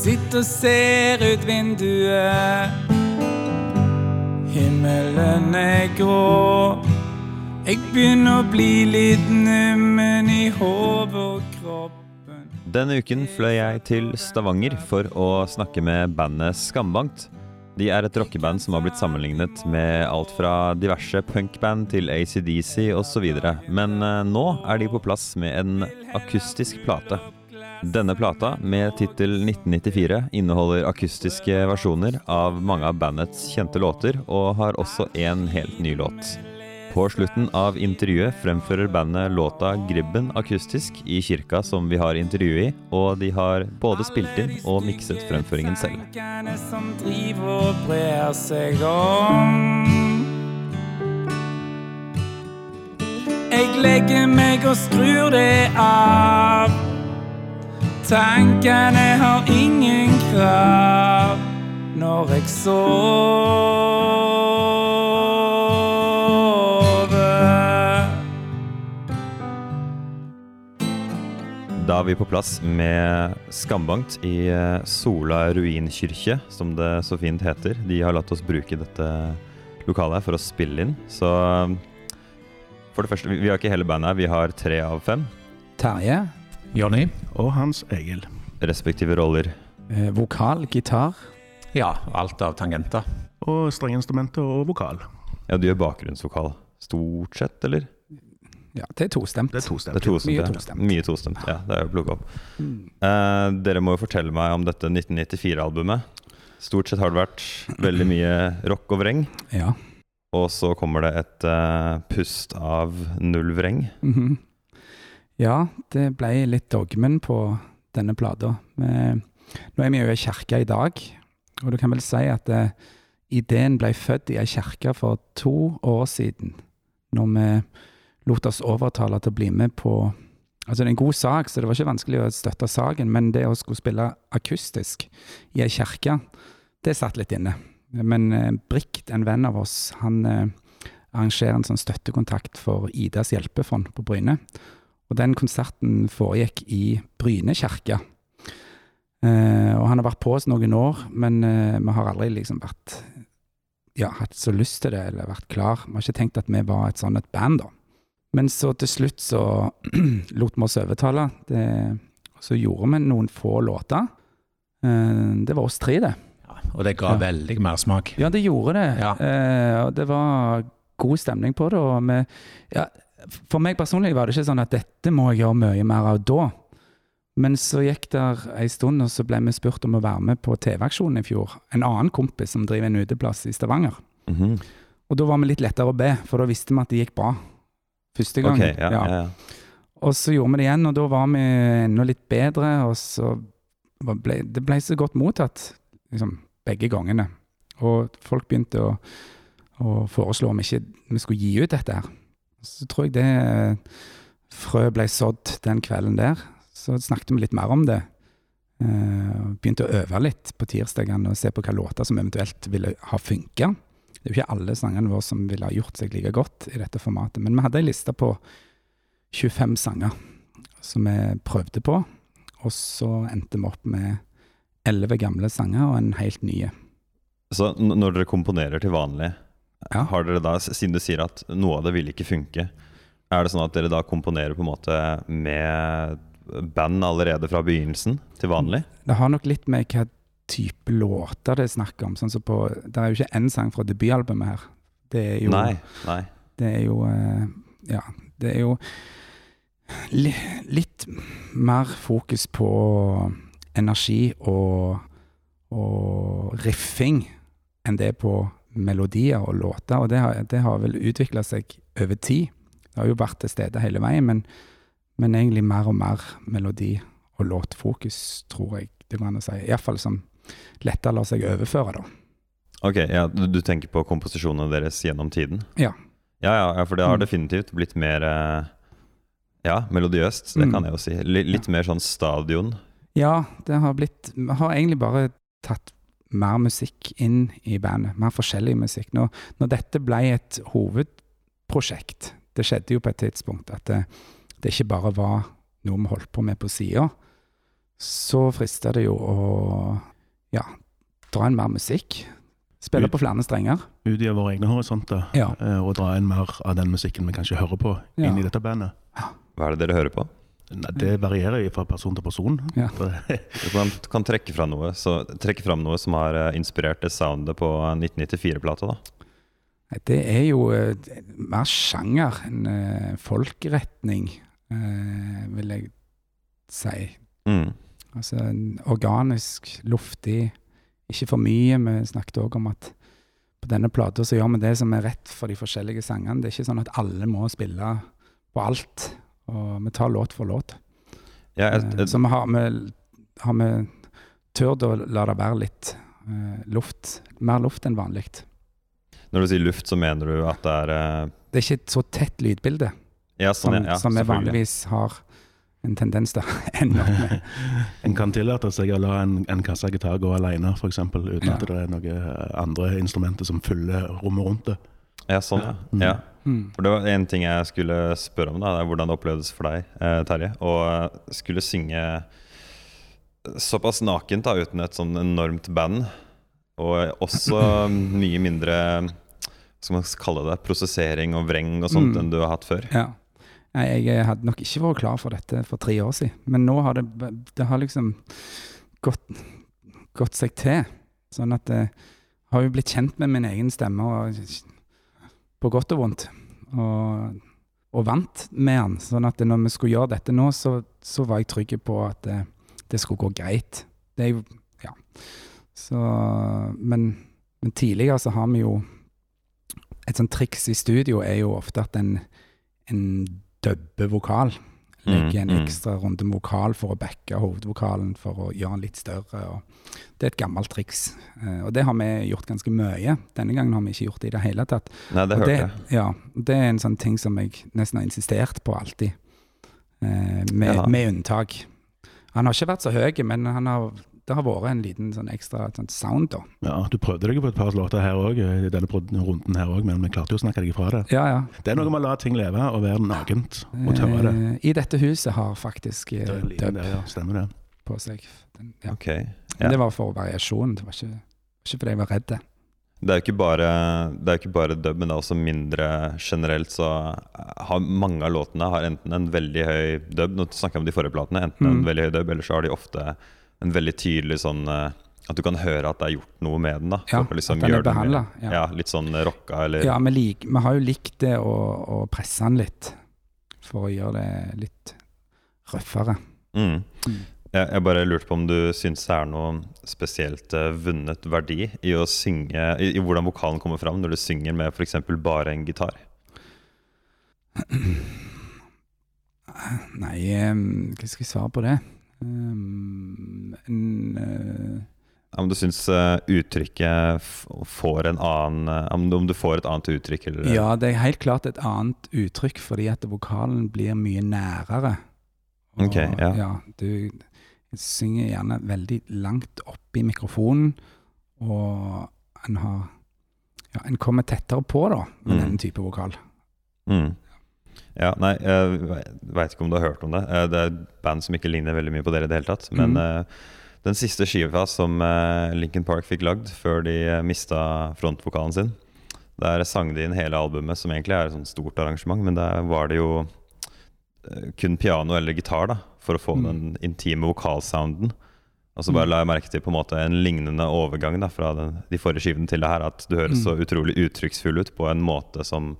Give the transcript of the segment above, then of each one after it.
sitter og ser ut vinduet. Himmelen er grå. Jeg begynner å bli litt nummen i hodet og kroppen. Denne uken fløy jeg til Stavanger for å snakke med bandet Skambankt. De er et rockeband som har blitt sammenlignet med alt fra diverse punkband til ACDC osv. Men eh, nå er de på plass med en akustisk plate. Denne plata, med tittel 1994, inneholder akustiske versjoner av mange av bandets kjente låter, og har også en helt ny låt. På slutten av intervjuet fremfører bandet låta 'Gribben' akustisk i kirka som vi har intervju i, og de har både spilt inn og mikset fremføringen selv. Som driver og brer seg om. Jeg legger meg og skrur det av. Tankene har ingen krav når jeg sover. Da er vi på plass med Skambankt i eh, Sola ruinkirke, som det så fint heter. De har latt oss bruke dette lokalet her for å spille inn. Så eh, for det første, vi vi har ikke hele bandet her, vi har tre av fem Terje. Jonny? Og Hans Egil. respektive roller. Eh, vokal, gitar. Ja, alt av tangenter. Og strengeinstrumenter og vokal. Ja, du gjør bakgrunnsvokal stort sett, eller? Ja, det er tostemt. Det er Det tostemt. er tostemt, Mye ja. tostemt. Mye tostemt, ja. Det er jo plukket opp. Mm. Eh, dere må jo fortelle meg om dette 1994-albumet. Stort sett har det vært veldig mye rock og vreng. Ja. Og så kommer det et uh, pust av null vreng. Mhm. Ja, det ble litt dogmen på denne plata. Nå er vi jo i kirke i dag, og du kan vel si at eh, ideen ble født i ei kirke for to år siden, når vi lot oss overtale til å bli med på Altså, det er en god sak, så det var ikke vanskelig å støtte saken, men det å skulle spille akustisk i ei kirke, det satt litt inne. Men eh, Brikt, en venn av oss, han eh, arrangerer en sånn støttekontakt for Idas hjelpefond på Bryne. Og den konserten foregikk i Bryne kirke. Eh, og han har vært på oss noen år, men eh, vi har aldri liksom vært ja, hatt så lyst til det, eller vært klar. Vi har ikke tenkt at vi var et sånn et band, da. Men så til slutt så lot vi oss overtale. Det, så gjorde vi noen få låter. Eh, det var oss tre, det. Ja, og det ga Ja. veldig mersmak. Ja, det gjorde det. Ja. Eh, og det var god stemning på det. Og vi, ja, for meg personlig var det ikke sånn at dette må jeg gjøre mye mer av da. Men så gikk der ei stund, og så ble vi spurt om å være med på TV-aksjonen i fjor. En annen kompis som driver en uteplass i Stavanger. Mhm. Og da var vi litt lettere å be, for da visste vi at det gikk bra. Første gang. Okay, ja, ja. ja. Og så gjorde vi det igjen, og da var vi enda litt bedre, og så ble det ble så godt mottatt liksom, begge gangene. Og folk begynte å, å foreslå om ikke vi skulle gi ut dette her. Så tror jeg det eh, frø ble sådd den kvelden der. Så snakket vi litt mer om det. Eh, begynte å øve litt på tirsdagene og se på hvilke låter som eventuelt ville ha funka. Det er jo ikke alle sangene våre som ville ha gjort seg like godt i dette formatet, men vi hadde ei liste på 25 sanger som vi prøvde på, og så endte vi opp med 11 gamle sanger og en helt nye. Så når dere komponerer til vanlig, Ja. har dere da, siden du sier at noe av det vil ikke funke, er det sånn at dere da komponerer på en måte med band allerede fra begynnelsen til vanlig? Det har nok litt med hva type låter det er snakk om. Sånn som på, det er jo ikke én sang fra debutalbumet her. Det er jo, Nei, nei. Det er jo eh, Ja, det er jo li, litt mer fokus på energi og, og riffing enn det på melodier og låter. Og det har, det har vel utvikla seg over tid. Det har jo vært til stede hele veien, men, men egentlig mer og mer melodi- og låtfokus, tror jeg det går an å si. Iallfall som lettere lar seg overføre, da. Ok, ja, du, tenker på komposisjonene deres gjennom tiden? Ja. Ja, ja, ja for det har Mm. definitivt blitt mer eh, Ja, melodiøst, det Mm. kan jeg jo si. L litt mer sånn stadion. Ja, det har blitt Vi har egentlig bare tatt mer musikk inn i bandet. Mer forskjellig musikk. Når, når dette ble et hovedprosjekt Det skjedde jo på et tidspunkt at det, det ikke bare var noe vi holdt på med på sida. så frister det jo å ja, dra inn mer musikk. Spille Ut- på flere strenger. Utvide våre egne horisonter Ja. eh, og dra inn mer av den musikken vi kanskje hører på Ja. inn i dette bandet. Hva er det dere hører på? Nei, det varierer fra person til person. Ja. Hvis man kan trekke fram noe, så, trekke fram noe som har eh, inspirert det soundet på 1994-plata, da. Det er jo eh, mer sjanger enn folkretning, folkeretning, eh, vil jeg si. Mm. Altså organisk, luftig, ikke for mye. Vi snakket òg om at på denne plata så gjør vi det som er rett for de forskjellige sangene. Det er ikke sånn at alle må spille på alt. Og vi tar låt for låt. Ja, jeg, Eh, jeg, Så vi har, vi, har vi turt å la det være litt eh, luft. Mer luft enn vanlig. når du sier luft, så mener du at det er uh... Det er ikke et så tett lydbilde Ja, sånn, som, ja. som vi vanligvis har en tendens til. En kan tillate seg å la en, en kassagitar gå alene, f.eks., uten Ja. at det er noen andre instrumenter som fyller rommet rundt det. Ja, sånn, ja. Mm. ja. Mm. For det var en ting jeg skulle spørre om, da, det er hvordan det opplevdes for deg, eh, Terje. Å eh, skulle synge såpass nakent da, uten et sånn enormt band. Og også mye mindre hva skal man kalle det, prosessering og vreng og sånt Mm. enn du har hatt før. Ja. Jeg hadde nok ikke vært klar for dette for tre år siden, men nå har det, det har liksom gått, gått seg til. Sånn at jeg har jo blitt kjent med min egen stemme, og, på godt og vondt. Og, og vant med han. Sånn at når vi skulle gjøre dette nå, så, så var jeg trygg på at det, det skulle gå greit. Det er jo Ja. Så Men, men tidligere så har vi jo Et sånt triks i studio er jo ofte at en, en dubber vokal. Legger en Mm, mm. ekstra runde med vokal for å backe hovedvokalen for å gjøre den litt større. Det er et gammelt triks, eh, og det har vi gjort ganske mye. Denne gangen har vi ikke gjort det i det hele tatt. Nei, det hørte jeg. Ja, det er en sånn ting som jeg nesten har insistert på alltid, eh, med, med unntak. Han har ikke vært så høy, men han har, det har vært en liten sånn ekstra sånn sound, da. Ja, Du prøvde deg på et par låter her òg, i denne runden her òg, men vi klarte jo å snakke deg ifra det. Ja, ja. Det er noe med å la ting leve og være nakent og tørre det. Eh, I dette huset har faktisk eh, en dub ja. Stemmer det. på seg. Den, ja. Ok. Men det var for variasjon, det var ikke, ikke fordi jeg var redd. Det er jo ikke bare, det er ikke bare dub, men det er også mindre generelt. Så har mange av låtene har enten en veldig høy dub Nå snakker jeg om de forrige platene. Enten en Mm. veldig høy dub, eller så har de ofte en veldig tydelig sånn eh, At du kan høre at det er gjort noe med den. da Ja, for å liksom gjøre den mer- ja. Ja. Litt sånn rocka, eller Ja, vi, lik, vi har jo likt det å, å presse den litt, for å gjøre det litt røffere. mm. Mm. Jeg, jeg bare lurte på om du syns det er noe spesielt uh, vunnet verdi i å synge i, i hvordan vokalen kommer fram når du synger med f.eks. bare en gitar? Nei, um, hva skal jeg svare på det? Em, en, eh, Om du syns eh, uttrykket får en annen eh, Om du, får et annet uttrykk? Eller, ja, det er helt klart et annet uttrykk, fordi at vokalen blir mye nærere. Og, Ok, ja. du synger gjerne veldig langt opp i mikrofonen, og en har Ja, en kommer tettere på, da, med Mm. denne type vokal. Mm. Ja, nei, jeg veit ikke om du har hørt om det. Eh, Det er et band som ikke ligner veldig mye på dere i det hele tatt. Men mm. den siste skiva som eh, Linkin Park fikk lagd før de mista frontvokalen sin, der sang de inn hele albumet, som egentlig er et sånt stort arrangement, men der var det jo kun piano eller gitar da, for å få Mm. den intime vokalsounden. Og så bare Mm. la jeg merke til på en måte en lignende overgang da, fra den, de forrige skivene til det her, at du høres Mm. så utrolig uttrykksfull ut på en måte som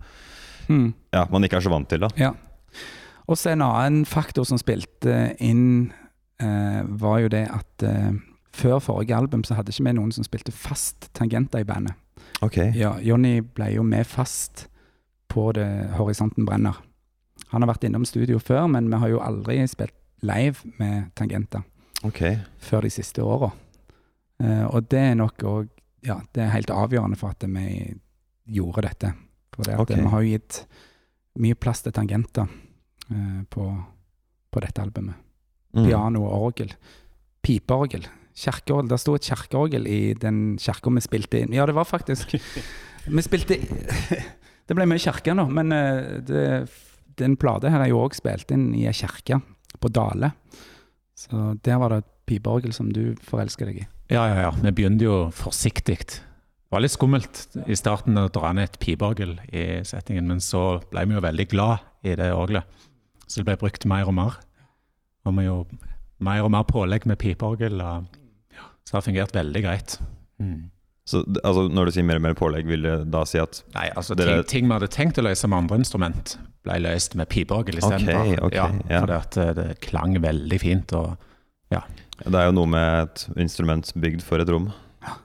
Mm. ja, man ikke er så vant til. da. Ja. Og så en annen faktor som spilte inn, eh, var jo det at eh, før forrige album så hadde ikke vi noen som spilte fast tangenter i bandet. Okay. Ja, Jonny ble jo med fast på det Horisonten brenner. Han har vært innom studio før, men vi har jo aldri spilt live med tangenter okay. før de siste åra. Eh, og det er nok òg Ja, det er helt avgjørende for at vi gjorde dette. For det at Ok. vi har jo gitt mye plass til tangenter eh, på, på dette albumet. Mm. Piano og orgel. Pipeorgel. Kjerkeorgel. Det sto et kjerkeorgel i den kirka vi spilte inn. Ja, det var faktisk Vi spilte Det ble mye kirke nå, men eh, det, den plata her er jo òg spilt inn i ei kirke på Dale. Så der var det et pipeorgel som du forelska deg i. Ja, ja, ja. Vi begynte jo forsiktig. Det var litt skummelt i starten å dra ned et pipeorgel i settingen, men så ble vi jo veldig glad i det orgelet. Så det ble brukt mer og mer. Og vi gjorde mer og mer pålegg med pipeorgel, så det har fungert veldig greit. Mm. Så altså, når du sier mer og mer pålegg, vil det da si at Nei, altså Dere- ting, ting vi hadde tenkt å løse med andre instrument, ble løst med pipeorgel istedenfor. Okay, okay, ja, ja. Fordi at eh, det klang veldig fint. og det er jo noe med et instrument bygd for et rom.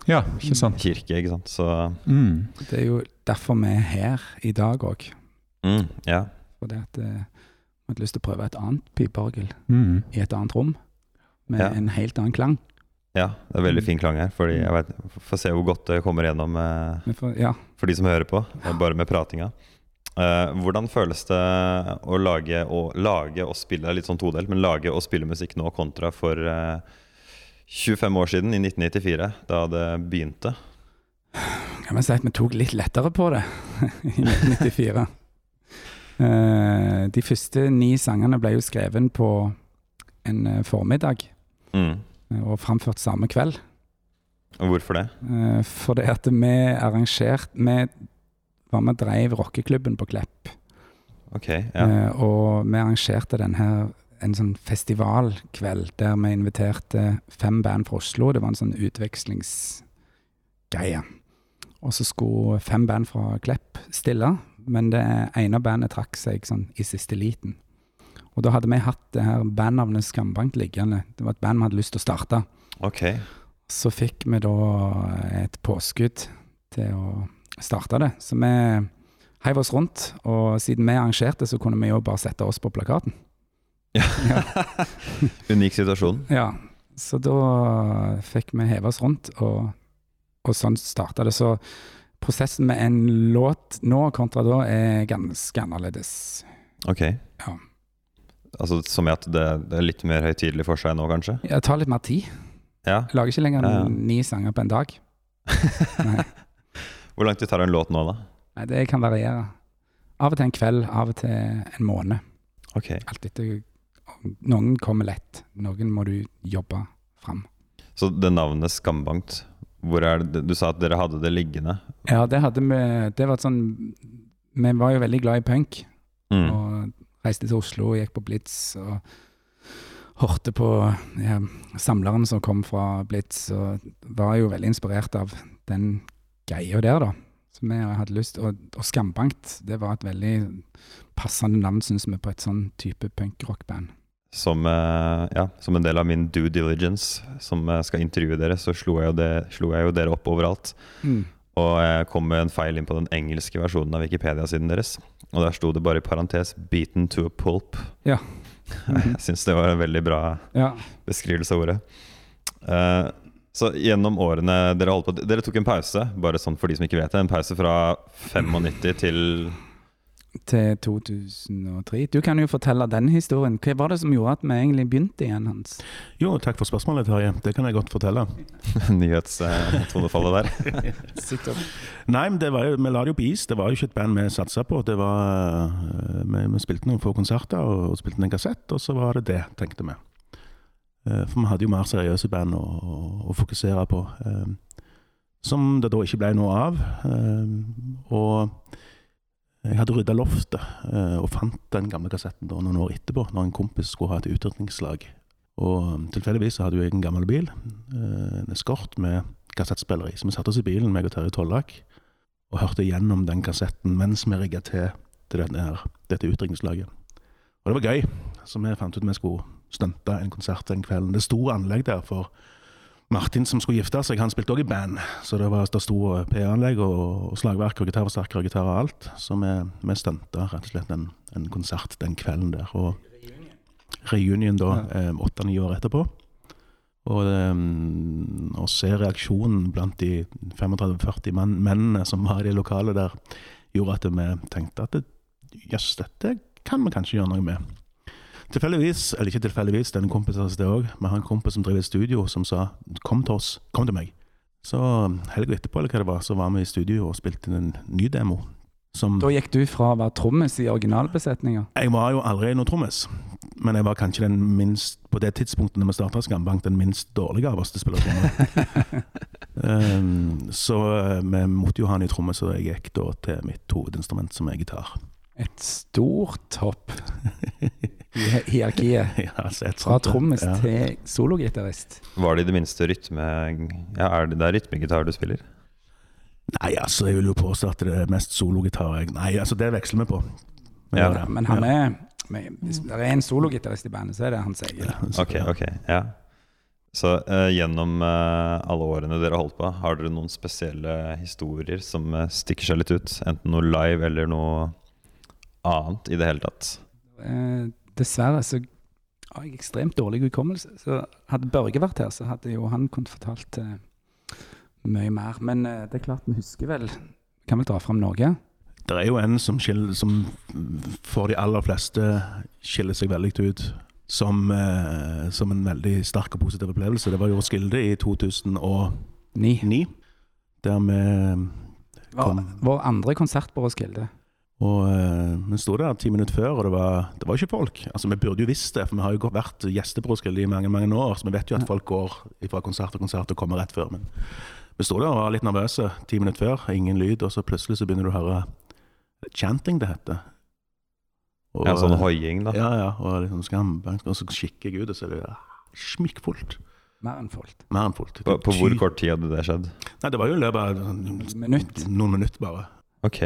Ja, ikke sant? Kirke, ikke sant. Så Mm. Det er jo derfor vi er her i dag òg. mm, ja. Fordi at eh, vi hadde lyst til å prøve et annet pipeorgel Mm. i et annet rom. Med Ja. en helt annen klang. ja. Det er veldig fin klang her. Fordi jeg vet, Får se hvor godt det kommer gjennom eh, får, ja. for de som hører på, bare med pratinga. Eh, hvordan føles det å lage og, lage og spille litt sånn todelt, men lage og spille musikk nå kontra for eh, 25 år siden, i 1994, da det begynte? Kan man si at vi tok litt lettere på det i 1994. Eh, de første ni sangene ble jo skrevet på en eh, formiddag Mm. eh, og framført samme kveld. Og hvorfor det? Fordi at vi arrangerte Vi var med og dreiv rockeklubben på Klepp. Ok, ja. Og vi arrangerte den her en sånn festivalkveld der vi inviterte fem band fra Oslo. Det var en sånn utvekslingsgreie. Og så skulle fem band fra Klepp stille, men det ene bandet trakk seg sånn i siste liten. Og da hadde vi hatt det her bandnavnet Skambank liggende. Det var et band vi hadde lyst til å starte. Ok. Så fikk vi da et påskudd til å starte det. Så vi heiv oss rundt, og siden vi arrangerte, så kunne vi jo bare sette oss på plakaten. Unik situasjon. Ja, så da fikk vi heve oss rundt, og, og sånn starta det. Så prosessen med en låt nå kontra da er ganske annerledes. Ok. Ja. Altså Som i at det, det er litt mer høytidelig for seg nå, kanskje? Det tar litt mer tid. Ja. Jeg lager ikke lenger Ja, ja. ni sanger på en dag. Hvor lang tid tar en låt nå, da? Nei, det kan variere. Av og til en kveld, av og til en måned. Ok. Alt etter Noen kommer lett, noen må du jobbe fram. Så det navnet Skambankt, hvor er det Du sa at dere hadde det liggende. Ja, det hadde vi Det var sånn Vi var jo veldig glad i punk, Mm. og reiste til Oslo og gikk på Blitz og hørte på ja, samleren som kom fra Blitz, og var jo veldig inspirert av den greia der, da. Som vi hadde lyst Og, og Skambankt, det var et veldig passende navn, syns vi, på et sånn type punkrockband. Som, eh, ja, som en del av min due diligence, som eh, skal intervjue dere, så slo jeg, jo det, slo jeg jo dere opp overalt. Mm. Og jeg kom med en feil inn på den engelske versjonen av Wikipedia-siden deres. Og der sto det bare i parentes 'beaten to a pulp'. Ja. jeg syns det var en veldig bra Ja. beskrivelse av ordet. Uh, så gjennom årene dere holdt på Dere tok en pause, bare sånn for de som ikke vet det. En pause fra 95 til Til 2003. Du kan jo fortelle den historien. Hva var det som gjorde at vi egentlig begynte igjen, Hans? Jo, takk for spørsmålet, Terje. Det kan jeg godt fortelle. nyhetstonefallet der. Sikkert. Nei, men det var jo, vi la det jo på is. Det var jo ikke et band vi satsa på. Det var, eh, vi, vi spilte noen få konserter og, og spilte en kassett, og så var det det, tenkte vi. Eh, For vi hadde jo mer seriøse band å, å, å fokusere på. eh, Som det da ikke ble noe av. eh, Og jeg hadde rydda loftet eh, og fant den gamle kassetten da noen år etterpå, når en kompis skulle ha et utrykningslag. Og um, tilfeldigvis hadde jeg en gammel bil, eh, en eskort med kassettspiller i. Så vi satte oss i bilen, meg og Terje Tollak, og hørte gjennom den kassetten mens vi rigga til til denne dette utdrikningslaget. Og det var gøy, så vi fant ut at vi skulle stunte en konsert den kvelden. Det sto anlegg der for Martin som skulle gifte seg, han spilte òg i band. Så det, var, det sto PA-anlegg og, slagverk og gitarforsterker og gitar og alt. Så vi, vi stunta rett og slett en, en konsert den kvelden der. Og reunion da, åtte-ni år etterpå. Og um, å se reaksjonen blant de 35-40 menn, mennene som var i det lokalet der, gjorde at vi tenkte at det- yes, dette kan vi kanskje gjøre noe med. Tilfeldigvis, eller ikke tilfeldigvis, det er en kompis av oss det òg. Vi har en kompis som driver et studio, som sa 'kom til oss, kom til meg'. Så helga etterpå, eller hva det var, så var vi i studio og spilte en ny demo. Som Da gikk du fra å være trommis i originalbesetninga. Jeg var jo aldri noen trommis, Men jeg var kanskje den minst, på det tidspunktet når vi starta Skambank, den minst dårlige av oss til å spille trommer. um, så eh, vi måtte jo ha en ny tromme, så jeg gikk da til mitt hovedinstrument, som er gitar. Et stort hopp i hierarkiet. Ja, altså Fra trommis ja. til sologitarist. Var det i det minste rytme... Ja, er det, det er rytmegitar du spiller? Nei, altså, jeg vil jo påstå at det er mest sologitar. Nei, altså, det veksler vi på. Ja. det. Men han er men Hvis det er en sologitarist i bandet, så er det Hans Egil. Ja, så- Ok, ok, ja. Så uh, gjennom uh, alle årene dere har holdt på, har dere noen spesielle historier som uh, stikker seg litt ut? Enten noe live eller noe annet i det hele tatt? Dessverre så har jeg ekstremt dårlig hukommelse. Så hadde Børge vært her, så hadde jo han kunnet fortalt uh, mye mer. Men uh, det er klart vi husker vel Kan vel dra fram Norge? Det er jo en som, skiller, som for de aller fleste skiller seg veldig ut som, uh, som en veldig sterk og positiv opplevelse. Det var jo Roskilde i 2009, Ni. der vi Vår, vår andre konsert på Roskilde. Og eh, vi sto der ti minutter før, og det var, det var ikke folk. Altså, Vi burde jo visst det, for vi har jo vært gjester på Roskilde i mange mange år. Så vi vet jo at folk går fra konsert til konsert og kommer rett før. Men vi sto der og var litt nervøse ti minutter før, ingen lyd, og så plutselig så begynner du å høre chanting, det heter. Og, Ja, sånn eh, hoiing, da. Ja, ja. Og, liksom skambank, og så kikker jeg ut, og så er det smikkfullt. Mer enn fullt. Mer enn fullt. På, på hvor kort tid hadde det skjedd? Nei, det var jo i løpet av noen minutter, bare. Ok.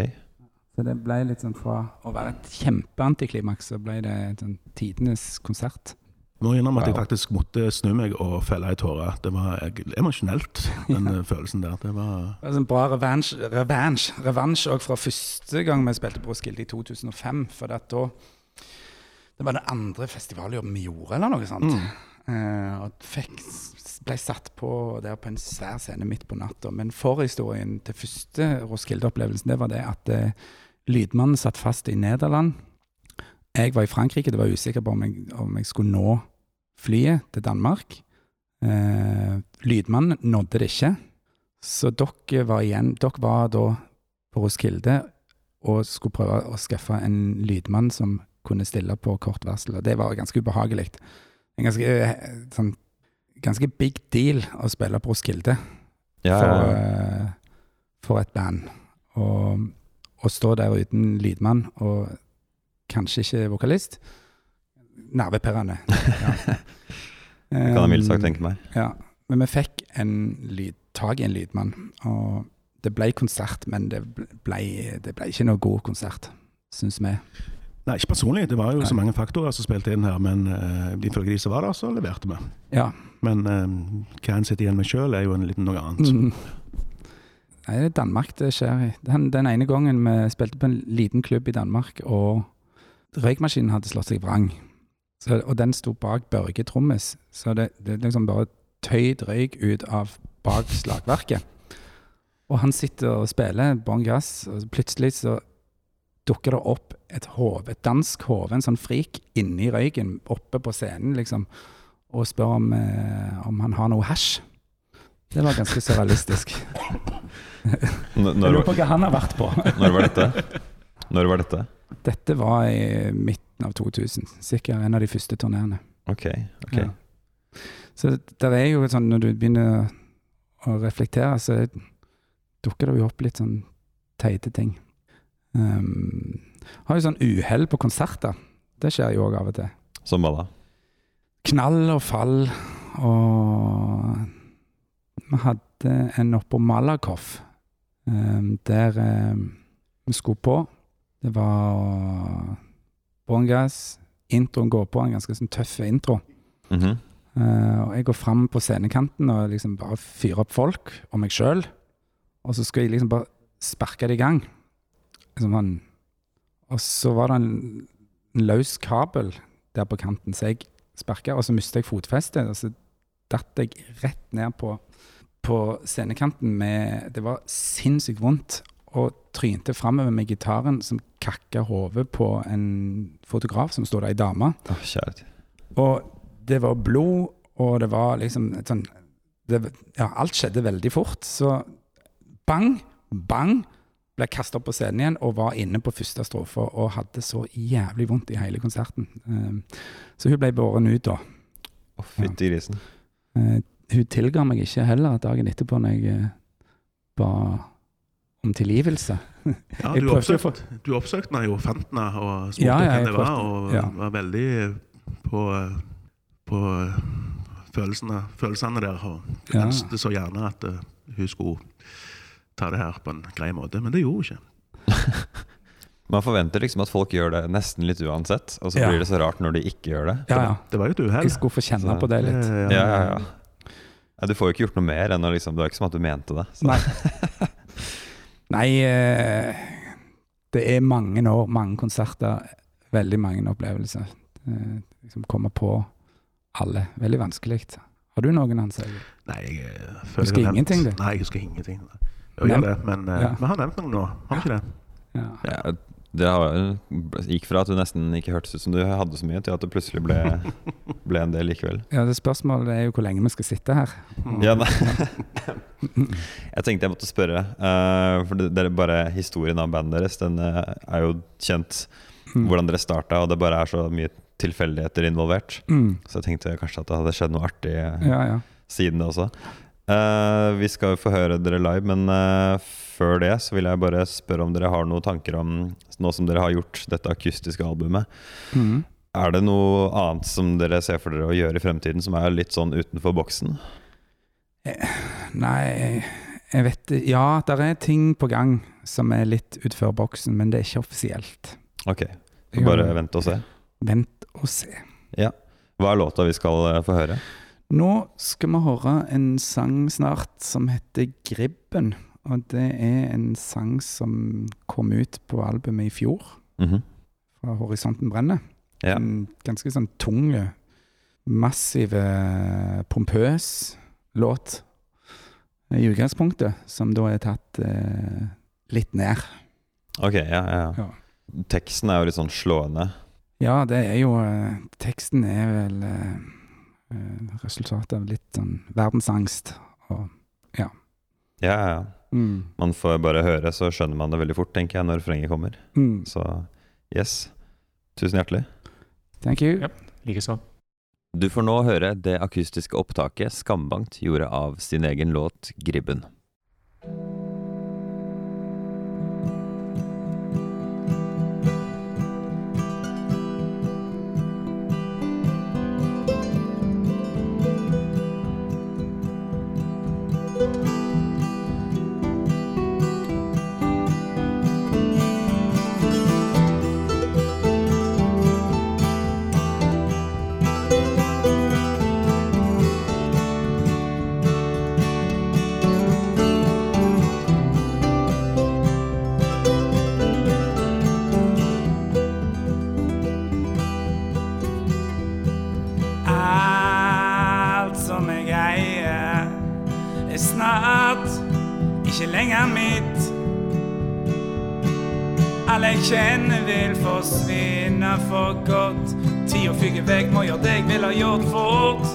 Så det ble litt sånn fra å være et kjempeantiklimaks, så ble det et sånn tidenes konsert. Må innrømme at jeg faktisk måtte snu meg og felle ei tåre. Det var emosjonelt, den ja. følelsen der. Det var Det var en bra revansj Revansj Revansj fra første gang vi spilte på Roskilde i 2005. For at da Det var det andre festivaljobben vi gjorde, eller noe sånt. Mm. Eh, og fikk, ble satt på der på en svær scene midt på natta. Men forhistorien til første Roskilde-opplevelsen det var det at eh, lydmannen satt fast i Nederland. Jeg var i Frankrike, det var usikker på om jeg, om jeg skulle nå flyet til Danmark. Eh, lydmannen nådde det ikke. Så dere var igjen Dere var da på Roskilde og skulle prøve å skaffe en lydmann som kunne stille på kort varsel, og det var ganske ubehagelig. En ganske, eh, sånn, ganske big deal å spille på Roskilde Ja, ja, For, eh, for et band. Og å stå der uten lydmann og kanskje ikke vokalist Nervepirrende. Ja. Kan jeg mildt sagt Um, tenke meg. ja, men vi fikk en lyd, tak i en lydmann, og det ble konsert, men det ble, det ble ikke noe god konsert, syns vi. Nei, ikke personlig. Det var jo så mange faktorer som spilte inn her, men uh, ifølge de som var der, så leverte vi. Ja. Men uh, hva en sitter igjen med sjøl, er jo en liten noe annet. Mm. Nei, det er Danmark det skjer i. Den, den ene gangen vi spilte på en liten klubb i Danmark, og røykmaskinen hadde slått seg vrang. Så, og den sto bak Børge Trommis, så det, det liksom bare tøyd røyk ut av bak slagverket. Og han sitter og spiller bånn gass, og plutselig så dukker det opp et hode, et dansk hode, en sånn frik, inni røyken, oppe på scenen, liksom, og spør om, eh, om han har noe hasj. Det var ganske surrealistisk. N- Jeg lurer på hva han har vært på. når var dette? Når var dette? Dette var i midten av 2000. Sikkert en av de første turneene. Ok. ok. Ja. Så det er jo sånn når du begynner å reflektere, så dukker det jo opp litt sånn teite ting. Um, har jo sånn uhell på konserter. Det skjer jo òg av og til. Som hva da? Knall og fall og Vi hadde en oppå Malakoff um, der um, vi skulle på. Det var bånn gass. Introen går på, en ganske sånn tøff intro. Mhm. Eh, og jeg går fram på scenekanten og liksom bare fyrer opp folk og meg sjøl. Og så skal jeg liksom bare sparke det i gang. Liksom sånn. Og så var det en, en løs kabel der på kanten, så jeg sparka, og så mistet jeg fotfestet. Og så datt jeg rett ned på, på scenekanten med Det var sinnssykt vondt. Og trynte framover med gitaren som kakka hodet på en fotograf som sto der, ei dame. Oh. Og det var blod, og det var liksom et sånn det, Ja, alt skjedde veldig fort. Så bang, bang, ble kasta opp på scenen igjen og var inne på første strofe og hadde så jævlig vondt i hele konserten. Eh, så hun ble båren ut da. Å, fytti grisen. Hun tilga meg ikke heller dagen etterpå når jeg eh, ba om tilgivelse. Ja, du, oppsøkt, for... du oppsøkte meg jo, fant henne og spurte Ja, ja, hvem det var, og ja. var veldig på, på følelsene, følelsene der. Og Ja. ønsket så gjerne at eh, hun skulle ta det her på en grei måte, men det gjorde hun ikke. Man forventer liksom at folk gjør det nesten litt uansett, og så Ja. blir det så rart når de ikke gjør det. Ja, ja. Det var jo et uhell. Jeg skulle få kjenne Så- på det litt. Ja, ja, ja. Ja, du får jo ikke gjort noe mer enn å liksom Det var ikke som at du mente det. Så. Nei. Nei, eh, det er mange år, mange konserter, veldig mange opplevelser. Eh, liksom komme på alle. Veldig vanskelig. Har du noen, Hans? Nei, jeg eh, føler Husker jeg ingenting, du? Nei, jeg husker ingenting. Jeg gjør det, men eh, Ja. vi har nevnt noen nå, har vi ikke det? Ja. Ja, det gikk fra at du nesten ikke hørtes ut som du hadde så mye, til at det plutselig ble, ble en del likevel. ja, det Spørsmålet er jo hvor lenge vi skal sitte her. Ja. Jeg tenkte jeg måtte spørre, uh, for det, det er bare historien av bandet deres. Den uh, er jo kjent, Mm. hvordan dere starta, og det bare er så mye tilfeldigheter involvert. Mm. Så jeg tenkte kanskje at det hadde skjedd noe artig eh, Ja, ja. siden det også. Eh, vi skal jo få høre dere live, men uh, før det så vil jeg bare spørre om dere har noen tanker om, nå som dere har gjort dette akustiske albumet, Mm. er det noe annet som dere ser for dere å gjøre i fremtiden som er litt sånn utenfor boksen? Nei, jeg vet. Ja, det er ting på gang som er litt utenfor boksen, men det er ikke offisielt. Ok, bare vent og se. Vent og se. Ja. Hva er låta vi skal eh, få høre? Nå skal vi høre en sang snart som heter 'Gribben'. Og det er en sang som kom ut på albumet i fjor, Mhm. fra 'Horisonten brenner'. Ja. En ganske sånn tung, massiv, eh, pompøs låt i utgangspunktet, som da er tatt eh, litt ned. Ok, ja, ja. Ja. Teksten er jo litt sånn slående. Ja, det er jo eh, Teksten er vel eh, resultatet av litt sånn verdensangst og Ja, ja, ja. mm, Man får bare høre, så skjønner man det veldig fort, tenker jeg, når refrenget kommer. mm. Så yes. Tusen hjertelig. Thank you. Ja. Likeså. Du får nå høre det akustiske opptaket Skambankt gjorde av sin egen låt 'Gribben'. Ikke mitt. Alle jeg kjenner vil forsvinne for godt. Tida fyker vekk, må gjøre det jeg vil ha gjort fort.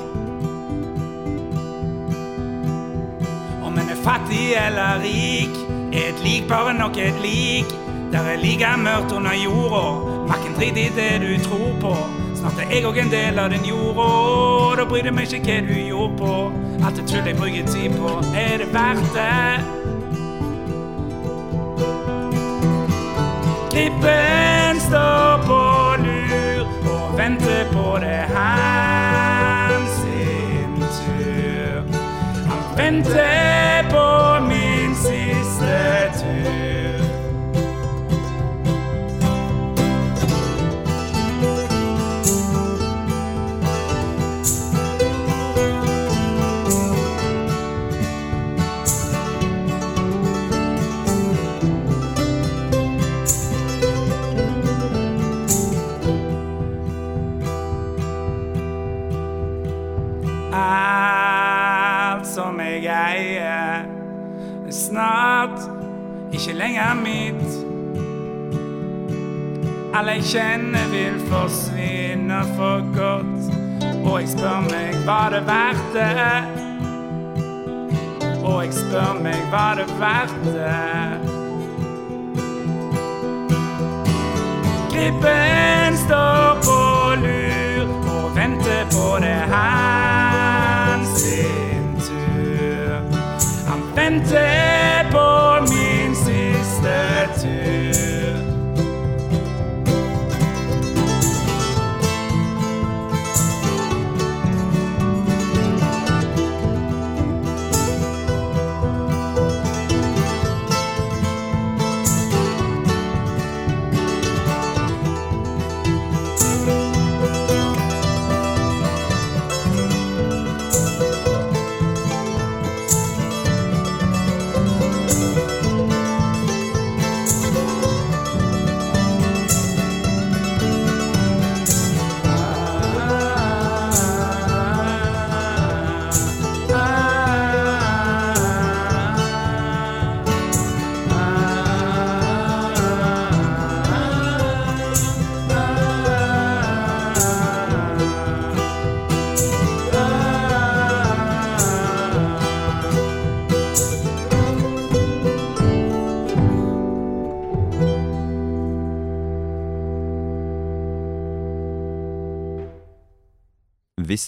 Om en er fattig eller rik, er et lik bare nok et lik. Der er like mørkt under jorda, makken drit i det du tror på. Snart er jeg òg en del av den jorda, da bryr det meg ikke hva du gjorde på. Alt det tull jeg bruker tid på, er det verdt det? Klippen står på lur og venter på det hans sin tur. Han venter lenger mitt. Alle jeg kjenner vil forsvinne for godt. Og jeg spør meg, var det verdt det? Og jeg spør meg, var det verdt det? Gripen står på lur og venter på det hans sin tur. Han venter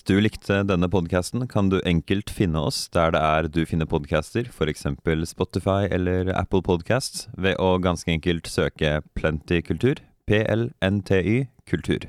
du likte denne podkasten, kan du enkelt finne oss der det er du finner podcaster, f.eks. Spotify eller Apple Podcasts, ved å ganske enkelt søke Plenty kultur, PLNTY kultur.